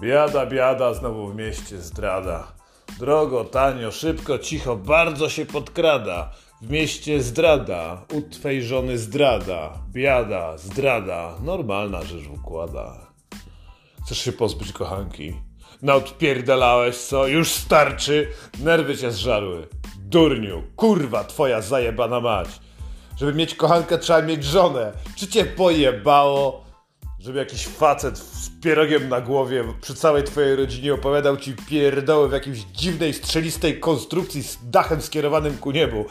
Biada, biada, znowu w mieście zdrada. Drogo, tanio, szybko, cicho, bardzo się podkrada. W mieście zdrada, u twej żony zdrada. Biada, zdrada, normalna rzecz układa. Chcesz się pozbyć kochanki? No odpierdalałeś co? Już starczy? Nerwy cię zżarły. Durniu, kurwa, twoja zajebana mać. Żeby mieć kochankę trzeba mieć żonę. Czy cię pojebało? Żeby jakiś facet z pierogiem na głowie przy całej twojej rodzinie opowiadał ci pierdoły w jakiejś dziwnej, strzelistej konstrukcji z dachem skierowanym ku niebu.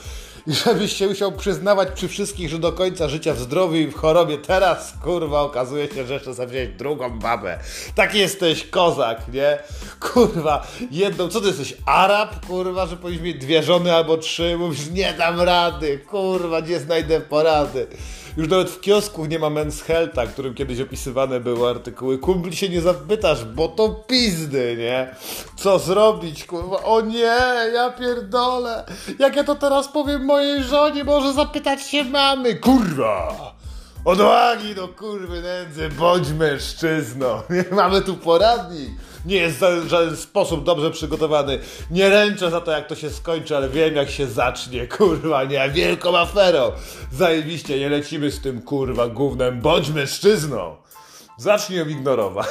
I żebyś się musiał przyznawać przy wszystkich, że do końca życia w zdrowiu i w chorobie teraz, kurwa, okazuje się, że jeszcze sobie drugą babę. Taki jesteś kozak, nie? Kurwa, jedną, co ty jesteś, Arab, kurwa, że powinniś mieć dwie żony albo trzy? Mówisz, nie dam rady, kurwa, nie znajdę porady. Już nawet w kiosku nie ma Men's którym kiedyś opisywane były artykuły. Kumpli się nie zapytasz, bo to pizdy, nie? Co zrobić, kurwa? O nie, ja pierdolę. Jak ja to teraz powiem mojej żonie, może zapytać się mamy. Kurwa! Odwagi do kurwy nędzy, bądź mężczyzną. Mamy tu poradnik. Nie jest w żaden sposób dobrze przygotowany. Nie ręczę za to, jak to się skończy, ale wiem, jak się zacznie, kurwa, nie, wielką aferą. Zajebiście, nie lecimy z tym, kurwa, gównem, bądź mężczyzną. Zacznij ją ignorować.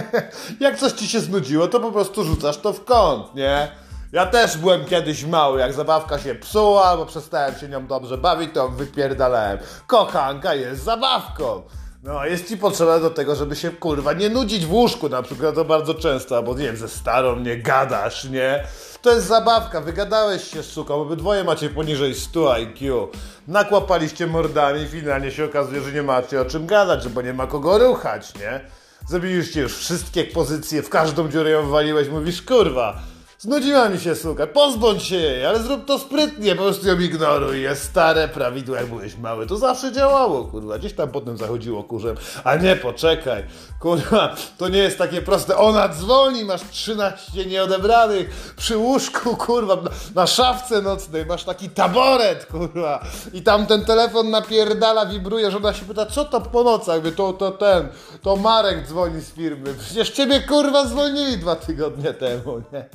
jak coś ci się znudziło, to po prostu rzucasz to w kąt, nie? Ja też byłem kiedyś mały, jak zabawka się psuła, bo przestałem się nią dobrze bawić, to wypierdalałem. Kochanka jest zabawką. No, jest ci potrzeba do tego, żeby się kurwa nie nudzić w łóżku, na przykład to bardzo często, albo nie wiem, ze starą nie gadasz, nie? To jest zabawka, wygadałeś się z suką, obydwoje macie poniżej 100 IQ, nakłapaliście mordami, finalnie się okazuje, że nie macie o czym gadać, bo nie ma kogo ruchać, nie? Zabiliście już wszystkie pozycje, w każdą dziurę ją waliłeś, mówisz, kurwa, Znudziła mi się suka, pozbądź się jej, ale zrób to sprytnie, po prostu ją ignoruj. Jest stare prawidło, jak byłeś mały, to zawsze działało, kurwa. Gdzieś tam potem zachodziło kurzem, a nie, poczekaj, kurwa, to nie jest takie proste. Ona dzwoni, masz 13 nieodebranych przy łóżku, kurwa, na, szafce nocnej, masz taki taboret, kurwa, i tam ten telefon napierdala, wibruje, że ona się pyta, co to po nocach? Wie, to, to ten, to Marek dzwoni z firmy. Przecież ciebie, kurwa, zwolnili dwa tygodnie temu, nie?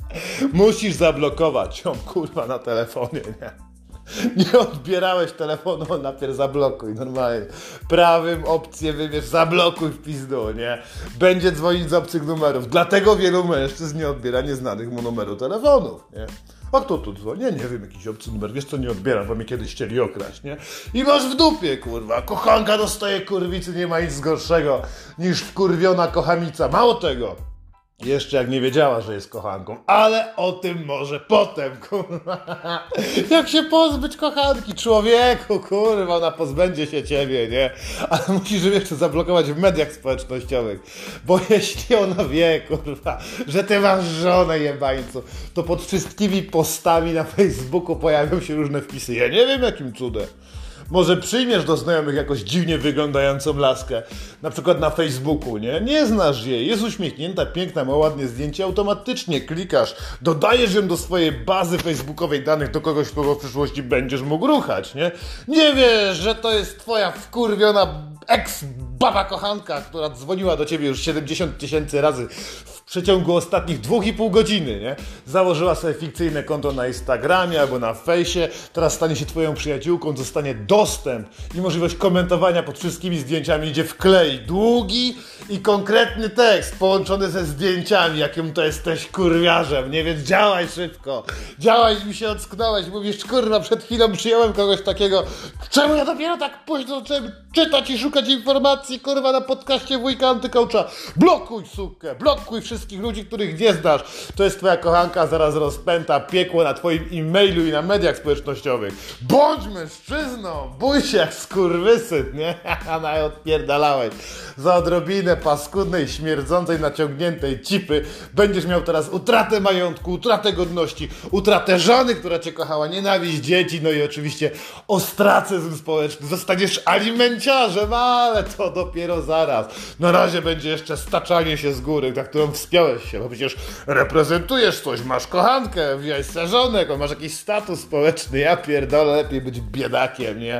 Musisz zablokować ją, kurwa, na telefonie, nie? Nie odbierałeś telefonu, najpierw zablokuj, normalnie. Prawym opcję wybierz, zablokuj w pizdu, nie? Będzie dzwonić z obcych numerów. Dlatego wielu mężczyzn nie odbiera nieznanych mu numeru telefonów, nie? A kto tu dzwoni? Nie, nie wiem, jakiś obcy numer. Wiesz co, nie odbieram, bo mnie kiedyś chcieli okraść, nie? I masz w dupie, kurwa. Kochanka dostaje kurwicy, nie ma nic gorszego niż wkurwiona kochamica. Mało tego. Jeszcze jak nie wiedziała, że jest kochanką, ale o tym może potem, kurwa. Jak się pozbyć kochanki, człowieku, kurwa, ona pozbędzie się ciebie, nie? Ale musisz jeszcze zablokować w mediach społecznościowych, bo jeśli ona wie, kurwa, że ty masz żonę jebańcu, to pod wszystkimi postami na Facebooku pojawią się różne wpisy. Ja nie wiem jakim cudem. Może przyjmiesz do znajomych jakoś dziwnie wyglądającą laskę, na przykład na Facebooku, nie? Nie znasz jej, jest uśmiechnięta, piękna, ma ładne zdjęcie, automatycznie klikasz, dodajesz ją do swojej bazy facebookowej danych do kogoś, kogo w przyszłości będziesz mógł ruchać, nie? Nie wiesz, że to jest twoja wkurwiona ex baba kochanka, która dzwoniła do ciebie już 70 tysięcy razy w przeciągu ostatnich dwóch i pół godziny, nie? Założyła sobie fikcyjne konto na Instagramie albo na fejsie, teraz stanie się twoją przyjaciółką, dostanie i możliwość komentowania pod wszystkimi zdjęciami, idzie wklej długi i konkretny tekst połączony ze zdjęciami, jakim to jesteś kurwiarzem, nie? Więc działaj szybko, działaj, mi się ocknąłeś, mówisz, kurwa, przed chwilą przyjąłem kogoś takiego, czemu ja dopiero tak późno zacząłem czytać i szukać informacji, kurwa, na podcaście wujka antykołcza. Blokuj sukę, blokuj wszystkich ludzi, których nie znasz. To jest twoja kochanka, zaraz rozpęta piekło na twoim e-mailu i na mediach społecznościowych. Bądź mężczyzną, bój się jak skurwysyn, nie? A odpierdalałeś. Za odrobinę paskudnej, śmierdzącej, naciągniętej cipy będziesz miał teraz utratę majątku, utratę godności, utratę żony, która cię kochała, nienawiść dzieci, no i oczywiście ostracyzm społeczny. Zostaniesz alimenciarzem, ale to do dopiero zaraz. Na razie będzie jeszcze staczanie się z góry, na którą wspiąłeś się, bo przecież reprezentujesz coś, masz kochankę, wziąłeś żonek, masz jakiś status społeczny, ja pierdolę, lepiej być biedakiem, nie?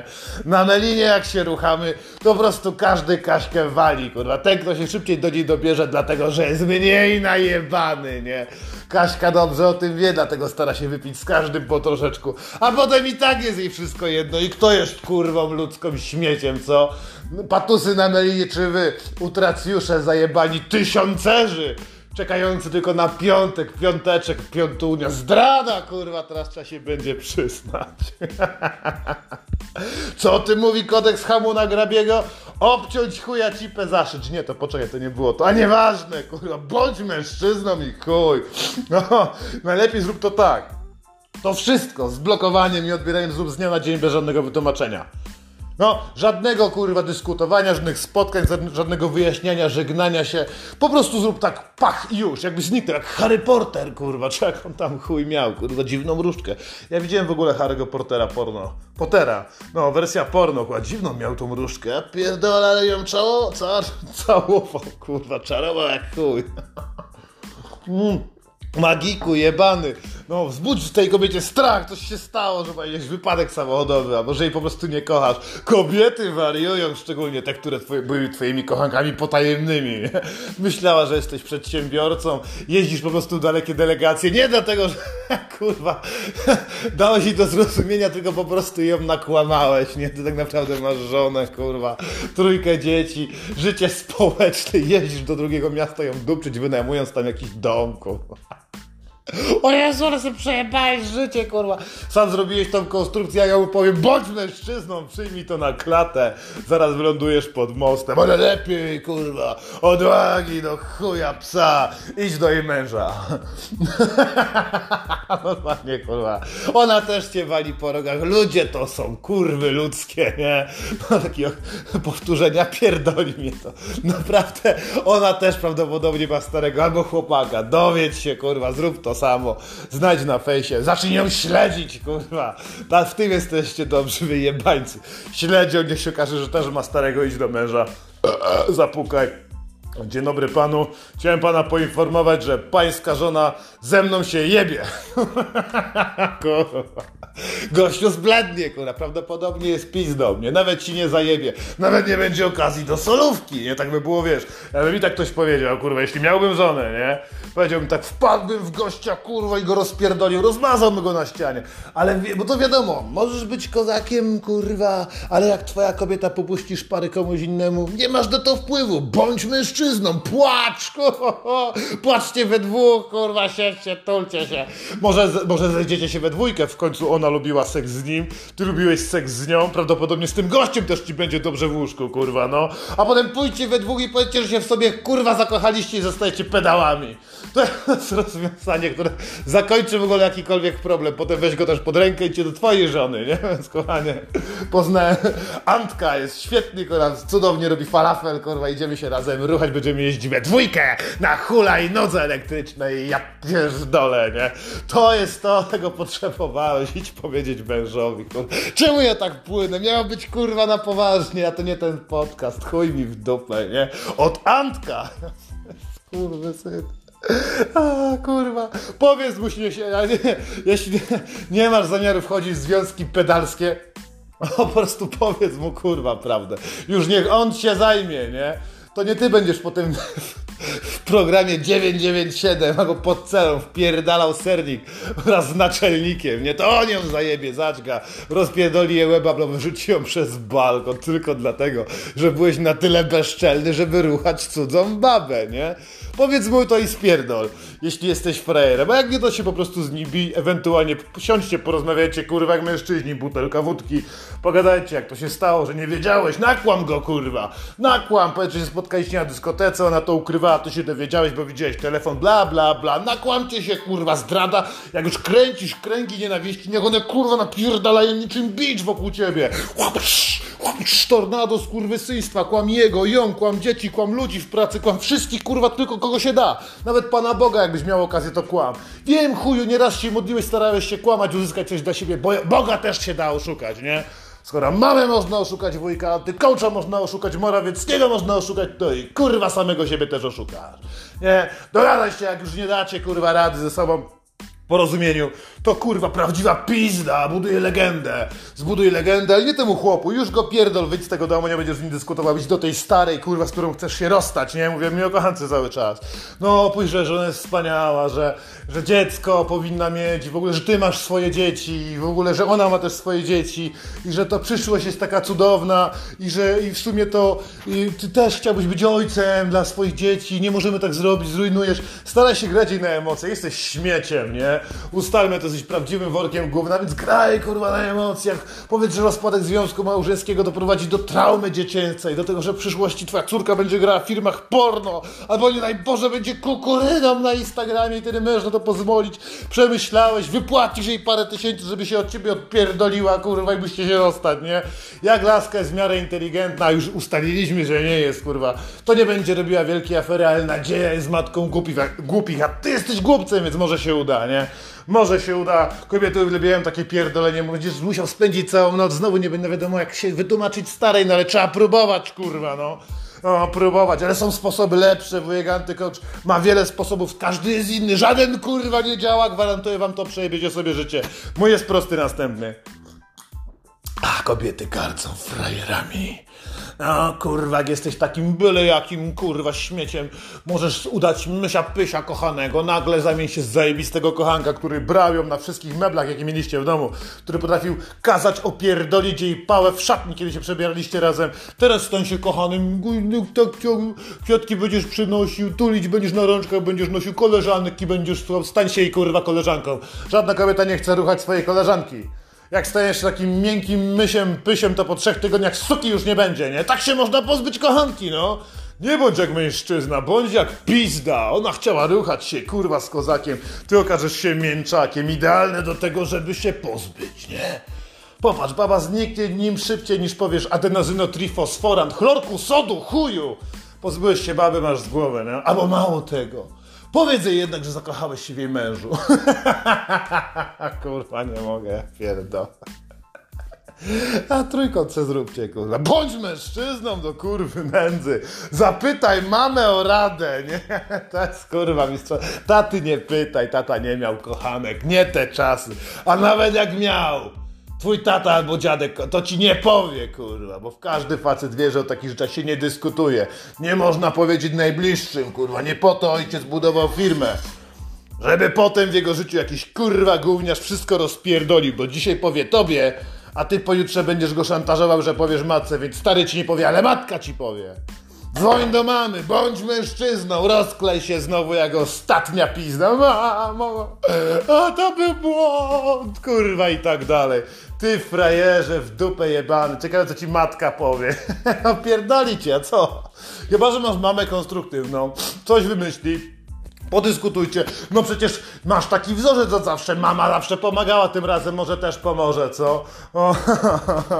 Na Melinie jak się ruchamy, to po prostu każdy Kaśkę wali, kurwa. Ten, kto się szybciej do niej dobierze, dlatego, że jest mniej najebany, nie? Kaśka dobrze o tym wie, dlatego stara się wypić z każdym po troszeczku. A potem i tak jest jej wszystko jedno. I kto jest kurwą ludzką śmieciem, co? Patusy na Melinie, czy wy, utracjusze zajebani tysiącerzy, czekający tylko na piątek, piąteczek, piątunia. Zdrada, kurwa, teraz trzeba się będzie przyznać. Co o tym mówi kodeks Hamuna Grabiego? Obciąć chuja cipę zaszyć. Nie, to poczekaj, to nie było to. A nieważne, kurwa, bądź mężczyzną i chuj. No, najlepiej zrób to tak. To wszystko z blokowaniem i odbieraniem zrób z dnia na dzień bez żadnego wytłumaczenia. No, żadnego kurwa dyskutowania, żadnych spotkań, żadnego wyjaśniania, żegnania się. Po prostu zrób tak, pach i już, jakby zniknął, jak Harry Potter, kurwa, czy jak on tam chuj miał, kurwa, dziwną różdżkę. Ja widziałem w ogóle Harry'ego Portera porno. Pottera, no, wersja porno, kurwa, dziwną miał tą różdżkę. Pierdolę, ale ją cało, ca, całował, kurwa, czarował jak chuj. Mm. Magiku, jebany. No, wzbudź w tej kobiecie strach, coś się stało, że ma jakiś wypadek samochodowy, a może jej po prostu nie kochasz. Kobiety wariują, szczególnie te, które twoje, były twoimi kochankami potajemnymi. Myślała, że jesteś przedsiębiorcą, jeździsz po prostu dalekie delegacje, nie dlatego, że kurwa, dałeś jej do zrozumienia, tylko po prostu ją nakłamałeś, nie? Ty tak naprawdę masz żonę, kurwa, trójkę dzieci, życie społeczne, jeździsz do drugiego miasta ją dupczyć, wynajmując tam jakiś dom, kurwa. O Jezu, ale sobie przejebałeś życie, kurwa. Sam zrobiłeś tą konstrukcję, a ja mu powiem, bądź mężczyzną, przyjmij to na klatę. Zaraz wylądujesz pod mostem, ale lepiej, kurwa, odwagi do chuja psa, idź do jej męża. Normalnie, kurwa. Ona też cię wali po rogach. Ludzie to są kurwy ludzkie, nie? No, takie powtórzenia, pierdoli mnie to. Naprawdę, ona też prawdopodobnie ma starego albo chłopaka. Dowiedz się, kurwa, zrób to samo. Znajdź na fejsie. Zacznij ją śledzić, kurwa. Tak, w tym jesteście dobrzy wyjebańcy. Śledzią, niech się okaże, że też ma starego, idź do męża. Zapukaj. Dzień dobry panu. Chciałem pana poinformować, że pańska żona ze mną się jebie. Gościu zblednie, kurwa. Prawdopodobnie jest pizdą, nie? Nawet ci nie zajebie. Nawet nie będzie okazji do solówki, nie? Tak by było, wiesz. Jakby mi tak ktoś powiedział, kurwa, jeśli miałbym żonę, nie? Powiedziałbym tak, wpadłbym w gościa, kurwa, i go rozpierdolił, rozmazałbym go na ścianie. Ale, bo to wiadomo, możesz być kozakiem, kurwa, ale jak twoja kobieta popuścisz parę komuś innemu, nie masz do to wpływu. Bądź mężczyzną, płacz, kurwa. Płaczcie we dwóch, kurwa, siedźcie, tulcie się. Może, może zejdziecie się we dwójkę, w końcu ona lubiła seks z nim, ty lubiłeś seks z nią, prawdopodobnie z tym gościem też ci będzie dobrze w łóżku, kurwa, no. A potem pójdźcie we dwóch i powiedzcie, że się w sobie, kurwa, zakochaliście i zostajecie pedałami. To jest rozwiązanie, które zakończy w ogóle jakikolwiek problem. Potem weź go też pod rękę i cię do twojej żony, nie? Więc kochanie, poznałem. Antka jest świetny, kurwa, cudownie robi falafel, kurwa, idziemy się razem ruchać, będziemy jeździć we dwójkę na hula i nodze elektrycznej, ja dole, nie? To jest to, tego potrzebowałeś, idź powiedzieć mężowi, kurwa. Czemu ja tak płynę? Miało być, kurwa, na poważnie, a to nie ten podcast, chuj mi w dupę, nie? Od Antka! Kurwa, syn. A, kurwa, powiedz mu się, nie, jeśli nie, nie masz zamiaru wchodzić w związki pedalskie, po prostu powiedz mu, kurwa, prawdę. Już niech on się zajmie, nie? To nie ty będziesz potem w programie 997 albo pod celą wpierdalał sernik wraz z naczelnikiem, nie? To on ją zajebie, zaczka, rozpierdoli je łeba, bo ją przez balkon tylko dlatego, że byłeś na tyle bezczelny, żeby ruchać cudzą babę, nie? Powiedz mu to i spierdol, jeśli jesteś frajerem, a jak nie to się po prostu z ewentualnie siądźcie, porozmawiajcie, kurwa, jak mężczyźni, butelka wódki, pogadajcie, jak to się stało, że nie wiedziałeś, nakłam go, kurwa, nakłam, powiedz, że się spotkaliście na dyskotece, ona to ukrywała, ty się dowiedziałeś, bo widziałeś telefon, bla, bla, bla, nakłamcie się, kurwa, zdrada, jak już kręcisz kręgi nienawiści, niech one, kurwa, napierdalają niczym bicz wokół ciebie, łapsz, łapsz, tornado skurwysyństwa, kłam jego, ją, kłam dzieci, kłam ludzi w pracy, kłam wszystkich, kurwa, tylko kogo się da, nawet Pana Boga, jakbyś miał okazję, to kłam. Wiem, chuju, nieraz się modliłeś, starałeś się kłamać, uzyskać coś dla siebie, bo Boga też się da oszukać, nie? Skoro mamę można oszukać wujka, ty coacha można oszukać Morawieckiego można oszukać, to i kurwa samego siebie też oszukasz. Nie? Dogadaj się, jak już nie dacie kurwa rady ze sobą porozumieniu, to kurwa prawdziwa pizda, buduje legendę, zbuduje legendę, ale nie temu chłopu, już go pierdol, wyjdź z tego domu, nie będziesz z nim dyskutował, do tej starej, kurwa, z którą chcesz się rozstać, nie? Mówię mi o kochance cały czas. No, pójdź, że ona jest wspaniała, że, że dziecko powinna mieć, w ogóle, że ty masz swoje dzieci, w ogóle, że ona ma też swoje dzieci i że to przyszłość jest taka cudowna i że i w sumie to i ty też chciałbyś być ojcem dla swoich dzieci, nie możemy tak zrobić, zrujnujesz. Staraj się grać jej na emocje, jesteś śmieciem, nie? Ustalmy, to jesteś prawdziwym workiem gówna, więc graj kurwa na emocjach. Powiedz, że rozpadek związku małżeńskiego doprowadzi do traumy dziecięcej, do tego, że w przyszłości twoja córka będzie grała w firmach porno, albo nie daj Boże będzie kukuryną na Instagramie i tyle można to pozwolić. Przemyślałeś, wypłacisz jej parę tysięcy, żeby się od ciebie odpierdoliła, kurwa, i byście się rozstać, nie? Jak laska jest w miarę inteligentna, już ustaliliśmy, że nie jest, kurwa, to nie będzie robiła wielkiej afery, ale nadzieja jest matką głupich, głupich, a ty jesteś głupcem, więc może się uda, nie? Może się uda. Kobiety uwielbiają takie pierdolenie. Będziesz musiał spędzić całą noc. Znowu nie będę wiadomo, jak się wytłumaczyć starej, no ale trzeba próbować, kurwa, no. No, próbować, ale są sposoby lepsze. Wujek Antycoach ma wiele sposobów, każdy jest inny. Żaden kurwa nie działa, gwarantuję wam to, przejebiecie sobie życie. Mój jest prosty, następny. Kobiety gardzą frajerami. No kurwa, jak jesteś takim byle jakim kurwa śmieciem, możesz udać mysia pysia kochanego, nagle zamień się z zajebistego kochanka, który brał ją na wszystkich meblach, jakie mieliście w domu, który potrafił kazać opierdolić jej pałę w szatni, kiedy się przebieraliście razem. Teraz stań się kochanym, tak kwiatki będziesz przynosił, tulić będziesz na rączkach, będziesz nosił koleżanki, będziesz stań się jej kurwa koleżanką. Żadna kobieta nie chce ruchać swojej koleżanki. Jak stajesz takim miękkim mysiem, pysiem, to po trzech tygodniach suki już nie będzie, nie? Tak się można pozbyć kochanki, no! Nie bądź jak mężczyzna, bądź jak pizda. Ona chciała ruchać się, kurwa, z kozakiem. Ty okażesz się mięczakiem, idealne do tego, żeby się pozbyć, nie? Popatrz, baba zniknie nim szybciej niż powiesz adenozynotrifosforant, chlorku, sodu, chuju. Pozbyłeś się baby, masz z głowy, nie? Albo mało tego. Powiedz jej jednak, że zakochałeś się w jej mężu. kurwa, nie mogę, pierdol. A trójkąt se zróbcie, kurwa. Bądź mężczyzną do kurwy nędzy. Zapytaj mamę o radę, nie? To jest kurwa mistrza. Taty nie pytaj, tata nie miał kochanek. Nie te czasy. A nawet jak miał twój tata albo dziadek to ci nie powie, kurwa, bo w każdy facet wie, że o takich rzeczach się nie dyskutuje. Nie można powiedzieć najbliższym, kurwa, nie po to ojciec budował firmę. Żeby potem w jego życiu jakiś kurwa gówniarz wszystko rozpierdolił, bo dzisiaj powie tobie, a ty pojutrze będziesz go szantażował, że powiesz matce, więc stary ci nie powie, ale matka ci powie. Dzwoń do mamy, bądź mężczyzną, rozklej się znowu jak ostatnia pizda. Mamo, a to był błąd, kurwa i tak dalej. Ty frajerze w dupę jebany, ciekawe co ci matka powie. Opierdoli cię, a co? Chyba, że masz mamę konstruktywną, coś wymyśli, Podyskutujcie. No przecież masz taki wzorzec od zawsze. Mama zawsze pomagała, tym razem może też pomoże, co? O,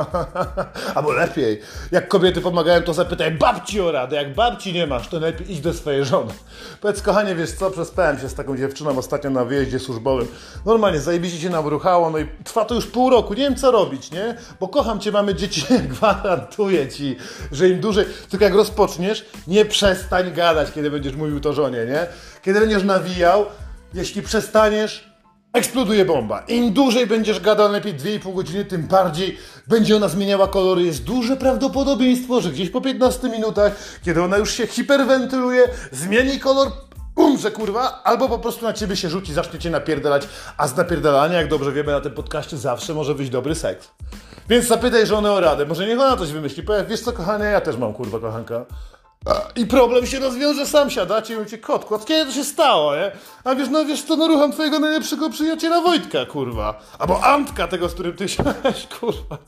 Albo lepiej, jak kobiety pomagają, to zapytaj babci o radę. Jak babci nie masz, to lepiej idź do swojej żony. Powiedz, kochanie, wiesz co, przespałem się z taką dziewczyną ostatnio na wyjeździe służbowym. Normalnie, zajebiście się nawruchało, no i trwa to już pół roku. Nie wiem, co robić, nie? Bo kocham cię, mamy dzieci, gwarantuję ci, że im dłużej... Tylko jak rozpoczniesz, nie przestań gadać, kiedy będziesz mówił to żonie, nie? Kiedy będziesz nawijał, jeśli przestaniesz, eksploduje bomba. Im dłużej będziesz gadał, lepiej 2,5 godziny, tym bardziej będzie ona zmieniała kolory. Jest duże prawdopodobieństwo, że gdzieś po 15 minutach, kiedy ona już się hiperwentyluje, zmieni kolor, umrze kurwa, albo po prostu na ciebie się rzuci, zacznie cię napierdalać, a z napierdalania, jak dobrze wiemy na tym podcaście, zawsze może być dobry seks. Więc zapytaj żonę o radę, może niech ona coś wymyśli, powiedz, wiesz co kochanie, ja też mam kurwa kochanka. I problem się rozwiąże, sam siadacie i mówicie, kot, kot, kiedy to się stało, nie? A wiesz, no wiesz co, no rucham twojego najlepszego przyjaciela Wojtka, kurwa. Albo Antka, tego, z którym ty siadałeś, kurwa.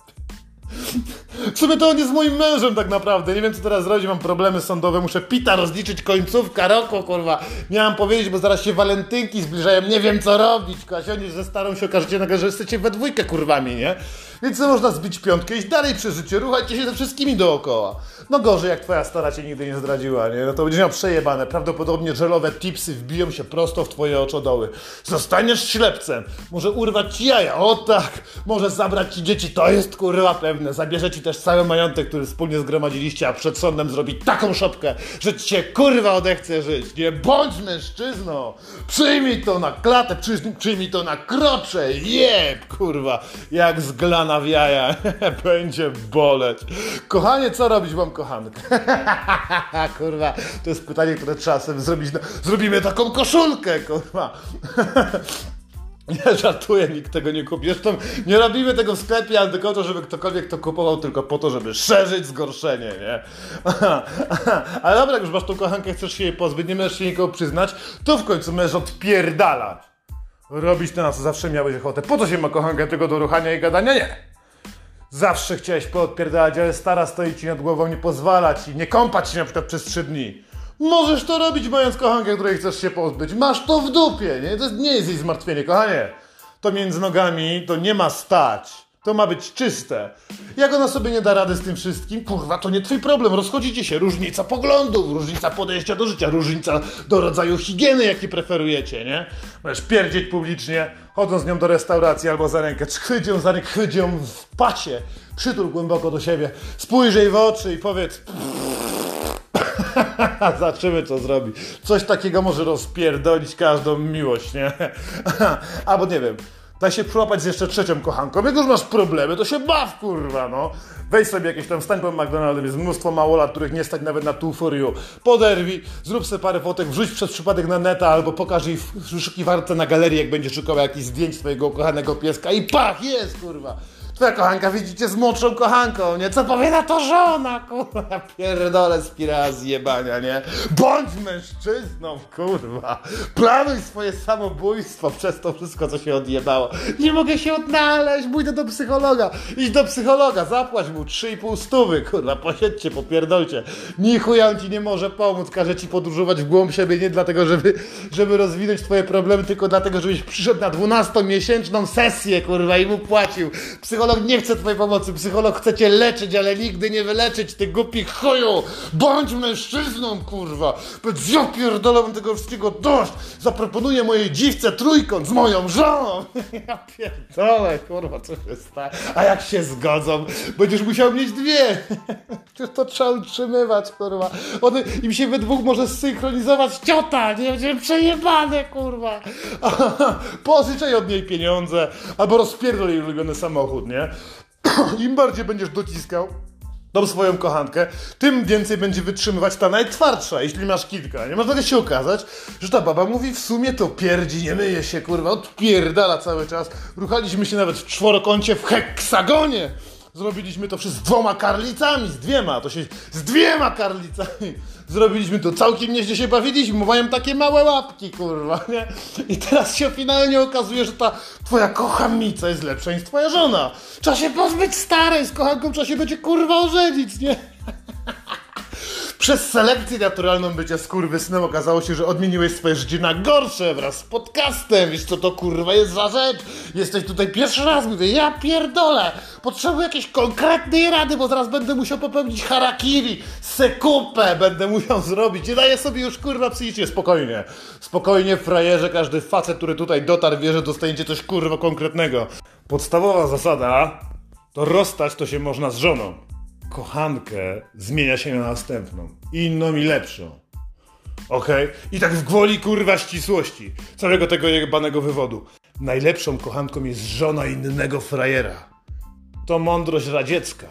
W sumie to on jest moim mężem tak naprawdę. Nie wiem co teraz zrobić, mam problemy sądowe, muszę pita rozliczyć końcówka roku, kurwa. Miałam powiedzieć, bo zaraz się walentynki zbliżają, nie wiem co robić. Kasionisz ze starą się okażecie nagle, że jesteście we dwójkę kurwami, nie? Więc można zbić piątkę, iść dalej przez życie, ruchajcie się ze wszystkimi dookoła. No gorzej, jak twoja stara cię nigdy nie zdradziła, nie? No to będziesz miał przejebane. Prawdopodobnie żelowe tipsy wbiją się prosto w twoje oczodoły. Zostaniesz ślepcem. Może urwać ci jaja, o tak. Może zabrać ci dzieci, to jest kurwa pewne. Zabierze ci też cały majątek, który wspólnie zgromadziliście, a przed sądem zrobi taką szopkę, że ci się kurwa odechce żyć. Nie bądź mężczyzną. Przyjmij to na klatę, przyjmij to na krocze. Jeb, kurwa. Jak zglana w jaja. Będzie boleć. Kochanie, co robić mam kochankę? kurwa, to jest pytanie, które trzeba sobie zrobić. Na... Zrobimy taką koszulkę, kurwa. Nie żartuję, nikt tego nie kupi. Zresztą nie robimy tego w sklepie, ale tylko to, żeby ktokolwiek to kupował, tylko po to, żeby szerzyć zgorszenie, nie? Ale dobra, jak już masz tą kochankę, chcesz się jej pozbyć, nie możesz się nikogo przyznać, to w końcu możesz odpierdalać. Robić to, na co zawsze miałeś ochotę. Po co się ma kochankę tego do ruchania i gadania? Nie. Zawsze chciałeś poodpierdalać, ale stara stoi ci nad głową, nie pozwala ci, nie kąpać się na przykład przez trzy dni. Możesz to robić, mając kochankę, której chcesz się pozbyć. Masz to w dupie, nie? To nie jest jej zmartwienie, kochanie. To między nogami, to nie ma stać. To ma być czyste. Jak ona sobie nie da rady z tym wszystkim, kurwa, to nie twój problem. Rozchodzicie się. Różnica poglądów, różnica podejścia do życia, różnica do rodzaju higieny, jaki preferujecie, nie? Możesz pierdzieć publicznie, chodząc z nią do restauracji albo za rękę. Chwyć ją za rękę, chwyć ją w pasie. Przytul głęboko do siebie. Spójrz w oczy i powiedz... Zobaczymy, co zrobi. Coś takiego może rozpierdolić każdą miłość, nie? Albo nie wiem, daj się przyłapać z jeszcze trzecią kochanką. Jak już masz problemy, to się baw, kurwa, no. Weź sobie jakieś tam, stań po McDonald's, jest mnóstwo małolat, których nie stać nawet na two for you. Poderwij, zrób sobie parę fotek, wrzuć przez przypadek na neta, albo pokaż jej w wyszukiwarce na galerii, jak będzie szukał jakichś zdjęć swojego ukochanego pieska i pach, jest, kurwa. Twoja kochanka widzicie z młodszą kochanką, nie? Co powie na to żona, kurwa? Pierdolę spirała zjebania, nie? Bądź mężczyzną, kurwa! Planuj swoje samobójstwo przez to wszystko, co się odjebało. Nie mogę się odnaleźć, pójdę do psychologa. Idź do psychologa, zapłać mu 3,5 stówy, kurwa, posiedźcie, popierdolcie. Ni chuja on ci nie może pomóc, każe ci podróżować w głąb siebie nie dlatego, żeby, żeby rozwinąć twoje problemy, tylko dlatego, żebyś przyszedł na 12-miesięczną sesję, kurwa, i mu płacił. Psycholog Psycholog nie chce twojej pomocy, psycholog chce cię leczyć, ale nigdy nie wyleczyć, ty głupi chuju! Bądź mężczyzną, kurwa! Powiedz, ja pierdolę, tego wszystkiego dość! Zaproponuję mojej dziwce trójkąt z moją żoną! Ja pierdolę, kurwa, co się stanie? A jak się zgodzą, będziesz musiał mieć dwie! To trzeba utrzymywać, kurwa. One, im się we dwóch może zsynchronizować ciota, nie będzie przejebane, kurwa. Pożyczaj od niej pieniądze, albo rozpierdol jej ulubiony samochód, nie? Im bardziej będziesz dociskał tą swoją kochankę, tym więcej będzie wytrzymywać ta najtwardsza, jeśli masz kilka. Nie można się okazać, że ta baba mówi w sumie to pierdzi, nie myje się, kurwa, odpierdala cały czas. Ruchaliśmy się nawet w czworokącie w heksagonie. Zrobiliśmy to z dwoma karlicami, z dwiema, to się z dwiema karlicami. Zrobiliśmy to, całkiem nieźle się bawiliśmy, mają takie małe łapki, kurwa, nie? I teraz się finalnie okazuje, że ta twoja kochamica jest lepsza niż twoja żona. Trzeba się pozbyć starej, z kochanką trzeba się będzie, kurwa, ożenić, nie? Przez selekcję naturalną bycia skurwysynem okazało się, że odmieniłeś swoje życie na gorsze wraz z podcastem. Wiesz co to kurwa jest za rzecz? Jesteś tutaj pierwszy raz, mówię, ja pierdolę. Potrzebuję jakiejś konkretnej rady, bo zaraz będę musiał popełnić harakiri, sekupę będę musiał zrobić. Nie daję sobie już kurwa psychicznie, spokojnie. Spokojnie, frajerze, każdy facet, który tutaj dotarł, wie, że dostaniecie coś kurwa konkretnego. Podstawowa zasada to rozstać to się można z żoną kochankę zmienia się na następną. Inną i lepszą. Okej? Okay? I tak w gwoli kurwa ścisłości całego tego jebanego wywodu. Najlepszą kochanką jest żona innego frajera. To mądrość radziecka.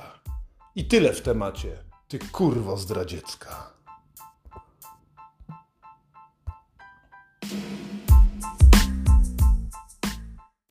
I tyle w temacie. Ty kurwo zdradziecka.